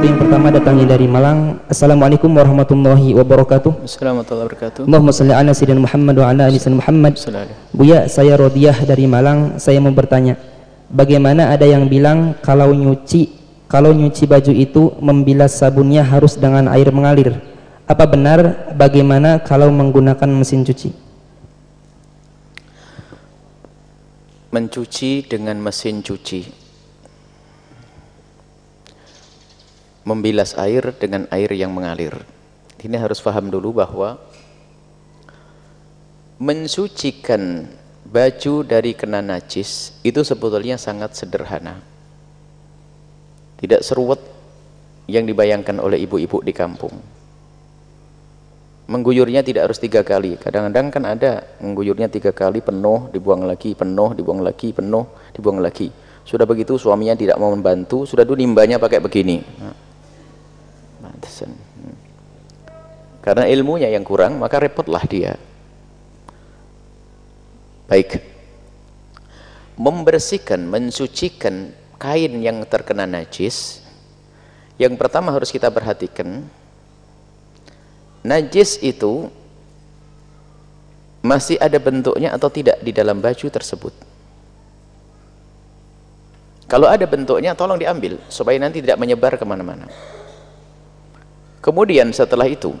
satu yang pertama datangnya dari Malang. Assalamualaikum warahmatullahi wabarakatuh. Assalamualaikum warahmatullahi wabarakatuh. Allahumma salli ala sayyidina Muhammad wa ala ali sayyidina Muhammad. Buya, saya Rodiah dari Malang. Saya mau bertanya, bagaimana ada yang bilang kalau nyuci kalau nyuci baju itu membilas sabunnya harus dengan air mengalir? Apa benar? Bagaimana kalau menggunakan mesin cuci? Mencuci dengan mesin cuci. Membilas air dengan air yang mengalir. Ini harus paham dulu bahwa mensucikan baju dari kena najis itu sebetulnya sangat sederhana. Tidak seruat yang dibayangkan oleh ibu-ibu di kampung. Mengguyurnya tidak harus tiga kali. Kadang-kadang kan ada mengguyurnya tiga kali penuh, dibuang lagi, penuh, dibuang lagi, penuh, dibuang lagi. Sudah begitu suaminya tidak mau membantu, sudah dulu nimbanya pakai begini. Hmm. Karena ilmunya yang kurang, maka repotlah dia. Baik. Membersihkan, mensucikan kain yang terkena najis, yang pertama harus kita perhatikan, najis itu masih ada bentuknya atau tidak di dalam baju tersebut. Kalau ada bentuknya, tolong diambil, supaya nanti tidak menyebar ke mana-mana. Kemudian setelah itu,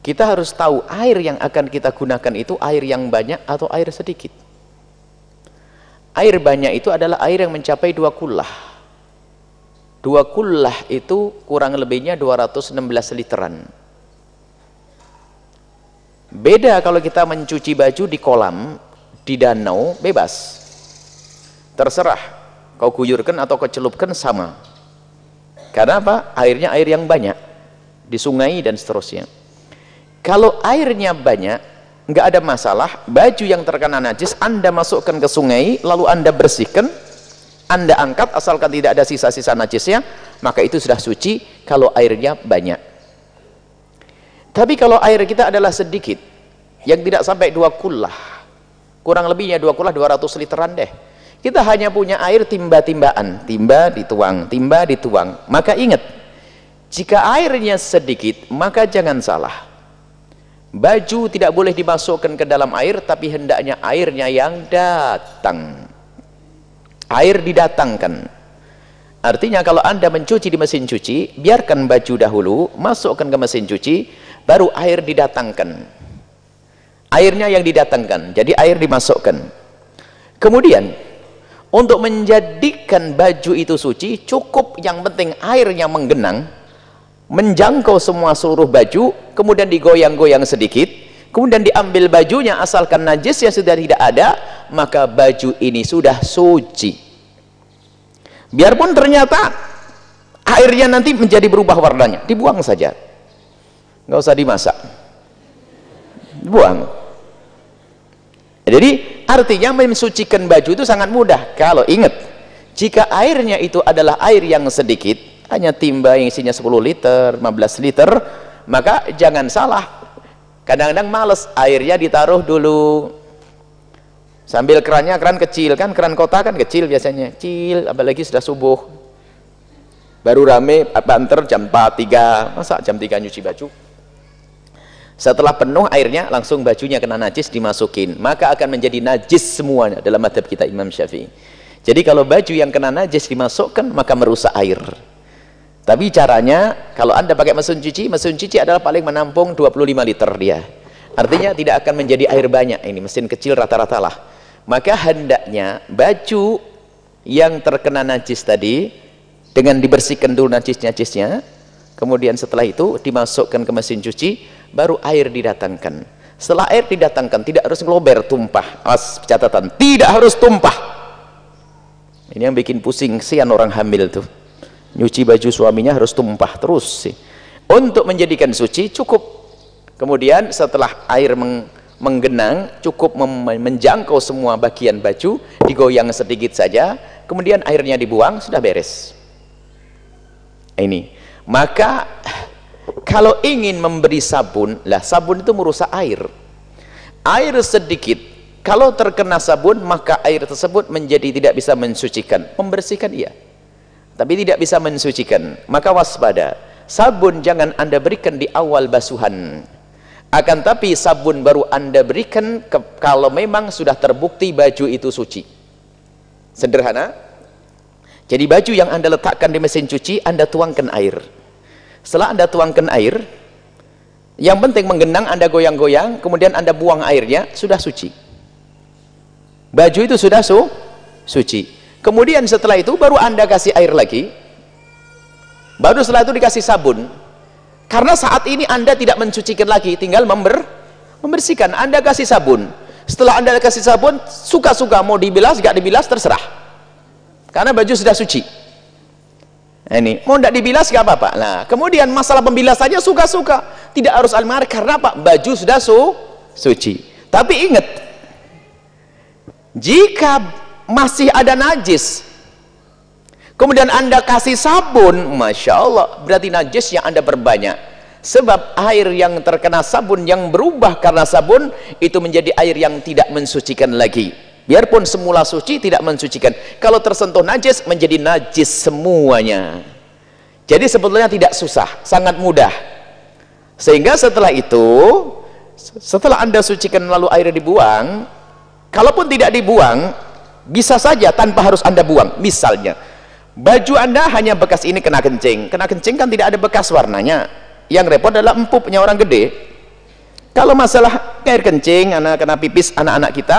kita harus tahu air yang akan kita gunakan itu air yang banyak atau air sedikit. Air banyak itu adalah air yang mencapai dua kullah dua kullah itu kurang lebihnya 216 literan. Beda kalau kita mencuci baju di kolam di danau bebas. Terserah kau guyurkan atau kau celupkan sama karena apa? airnya air yang banyak di sungai dan seterusnya. Kalau airnya banyak nggak ada masalah baju yang terkena najis anda masukkan ke sungai lalu anda bersihkan anda angkat asalkan tidak ada sisa-sisa najisnya maka itu sudah suci kalau airnya banyak. Tapi kalau air kita adalah sedikit yang tidak sampai dua kullah kurang lebihnya dua kullah 200 literan deh kita hanya punya air timba-timbaan. Timba dituang, timba dituang. Maka ingat jika airnya sedikit maka jangan salah. Baju tidak boleh dimasukkan ke dalam air tapi hendaknya airnya yang datang. Air didatangkan. Artinya kalau anda mencuci di mesin cuci biarkan baju dahulu masukkan ke mesin cuci baru air didatangkan. Airnya yang didatangkan jadi air dimasukkan. Kemudian untuk menjadikan baju itu suci cukup yang penting airnya menggenang menjangkau semua seluruh baju kemudian digoyang-goyang sedikit kemudian diambil bajunya asalkan najis yang sudah tidak ada maka baju ini sudah suci. Biarpun ternyata airnya nanti menjadi berubah warnanya dibuang saja. Nggak usah dimasak. Buang jadi artinya mensucikan baju itu sangat mudah. Kalau ingat jika airnya itu adalah air yang sedikit hanya timba yang isinya 10 liter 15 liter maka jangan salah. Kadang-kadang males airnya ditaruh dulu. Sambil kerannya keran kecil kan keran kota kan kecil biasanya. Kecil apalagi sudah subuh. Baru rame banter jam 4, 3 masa jam 3 nyuci baju setelah penuh airnya langsung bajunya kena najis dimasukin. Maka akan menjadi najis semuanya dalam madhab kita Imam Syafi'i. Jadi kalau baju yang kena najis dimasukkan maka merusak air. Tapi caranya kalau anda pakai mesin cuci mesin cuci adalah paling menampung 25 liter dia. Artinya tidak akan menjadi air banyak. Ini mesin kecil rata-rata lah. Maka hendaknya baju yang terkena najis tadi dengan dibersihkan dulu najis-najisnya kemudian setelah itu dimasukkan ke mesin cuci baru air didatangkan. Setelah air didatangkan tidak harus ngelober tumpah. As catatan tidak harus tumpah. Ini yang bikin pusing sian orang hamil tuh. Nyuci baju suaminya harus tumpah terus sih. Untuk menjadikan suci cukup. Kemudian setelah air meng menggenang cukup menjangkau semua bagian baju digoyang sedikit saja kemudian airnya dibuang sudah beres. Ini maka kalau ingin memberi sabun lah sabun itu merusak air. Air sedikit kalau terkena sabun maka air tersebut menjadi tidak bisa mensucikan membersihkan iya tapi tidak bisa mensucikan maka waspada. Sabun jangan anda berikan di awal basuhan. Akan tapi sabun baru anda berikan ke, kalau memang sudah terbukti baju itu suci. Sederhana? Jadi baju yang anda letakkan di mesin cuci anda tuangkan air setelah anda tuangkan air yang penting menggenang anda goyang-goyang kemudian anda buang airnya sudah suci. Baju itu sudah su suci. Kemudian setelah itu baru anda kasih air lagi. Baru setelah itu dikasih sabun. Karena saat ini anda tidak mencucikan lagi tinggal member, membersihkan. Anda kasih sabun. Setelah anda kasih sabun suka-suka mau dibilas gak dibilas terserah. Karena baju sudah suci ini mau tidak dibilas gak apa-apa. Nah kemudian masalah pembilasannya suka-suka. Tidak harus almari karena apa? Baju sudah su suci. Tapi ingat jika masih ada najis kemudian anda kasih sabun Masya Allah berarti najis yang anda berbanyak sebab air yang terkena sabun yang berubah karena sabun itu menjadi air yang tidak mensucikan lagi biarpun semula suci tidak mensucikan. Kalau tersentuh najis menjadi najis semuanya. Jadi sebetulnya tidak susah sangat mudah. Sehingga setelah itu setelah anda sucikan lalu air dibuang kalaupun tidak dibuang bisa saja tanpa harus anda buang. Misalnya baju anda hanya bekas ini kena kencing. Kena kencing kan tidak ada bekas warnanya. Yang repot adalah empupnya orang gede. Kalau masalah air kencing anak kena pipis anak-anak kita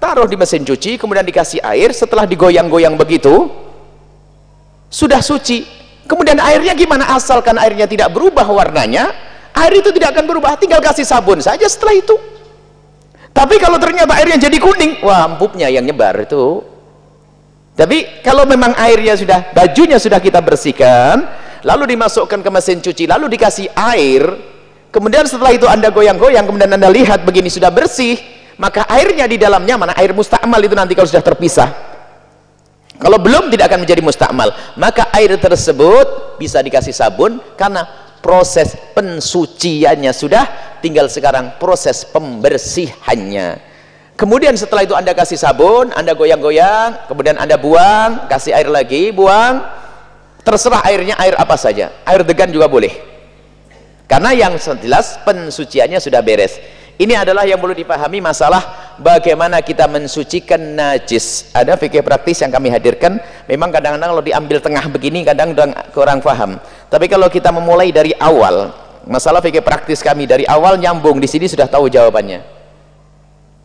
taruh di mesin cuci kemudian dikasih air setelah digoyang-goyang begitu sudah suci. Kemudian airnya gimana? Asalkan airnya tidak berubah warnanya air itu tidak akan berubah. Tinggal kasih sabun saja setelah itu. Tapi kalau ternyata airnya jadi kuning wah empupnya yang nyebar itu. Tapi kalau memang airnya sudah bajunya sudah kita bersihkan lalu dimasukkan ke mesin cuci lalu dikasih air kemudian setelah itu anda goyang-goyang kemudian anda lihat begini sudah bersih maka airnya di dalamnya mana air mustakmal itu nanti kalau sudah terpisah. Kalau belum tidak akan menjadi mustakmal maka air tersebut bisa dikasih sabun karena proses pensuciannya sudah tinggal sekarang proses pembersihannya. Kemudian setelah itu anda kasih sabun anda goyang-goyang kemudian anda buang kasih air lagi buang. Terserah airnya air apa saja. Air degan juga boleh. Karena yang jelas pensuciannya sudah beres ini adalah yang perlu dipahami masalah bagaimana kita mensucikan najis. Ada fikih praktis yang kami hadirkan. Memang kadang-kadang kalau diambil tengah begini kadang kadang kurang paham tapi kalau kita memulai dari awal masalah fikih praktis kami dari awal nyambung di sini sudah tahu jawabannya.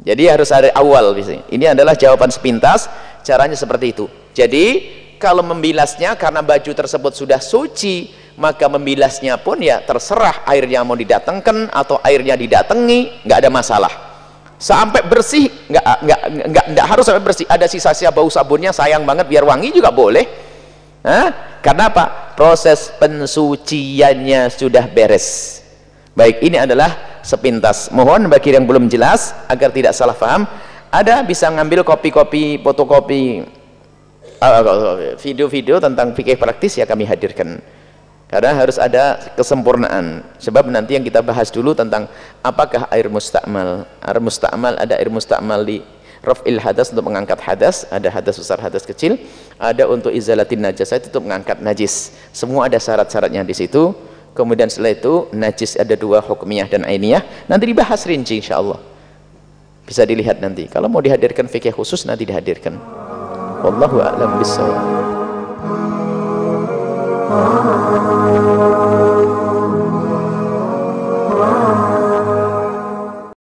Jadi harus ada awal ini adalah jawaban sepintas caranya seperti itu. Jadi kalau membilasnya karena baju tersebut sudah suci maka membilasnya pun ya terserah airnya mau didatangkan atau airnya didatangi nggak ada masalah. Sampai bersih nggak nggak nggak nggak harus sampai bersih. Ada sisa-sisa bau sabunnya sayang banget biar wangi juga boleh. Hah? karena apa? Proses pensuciannya sudah beres. Baik ini adalah sepintas. Mohon bagi yang belum jelas agar tidak salah paham ada bisa ngambil kopi-kopi fotokopi uh, video-video tentang fikih praktis ya kami hadirkan karena harus ada kesempurnaan. Sebab nanti yang kita bahas dulu tentang apakah air mustakmal air mustakmal ada air mustakmal di raf'il hadas untuk mengangkat hadas ada hadas besar hadas kecil ada untuk izalatin najasah itu mengangkat najis. Semua ada syarat-syaratnya di situ. Kemudian setelah itu najis ada dua hukmiyah dan ainiyah. Nanti dibahas rinci insyaallah. Bisa dilihat nanti. Kalau mau dihadirkan fikih khusus nanti dihadirkan. Wallahu a'lam bissawab